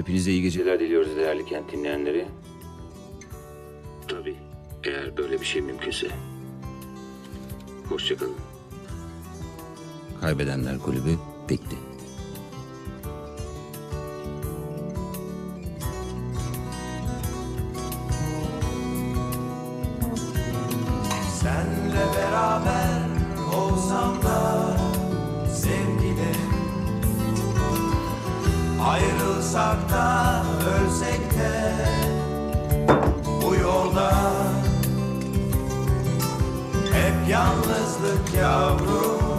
Hepinize iyi geceler diliyoruz değerli kent dinleyenleri. Tabii. Eğer böyle bir şey mümkünse. Hoşçakalın. Kaybedenler Kulübü bitti. Ayrılsak da ölsek de bu yolda Hep yalnızlık yavrum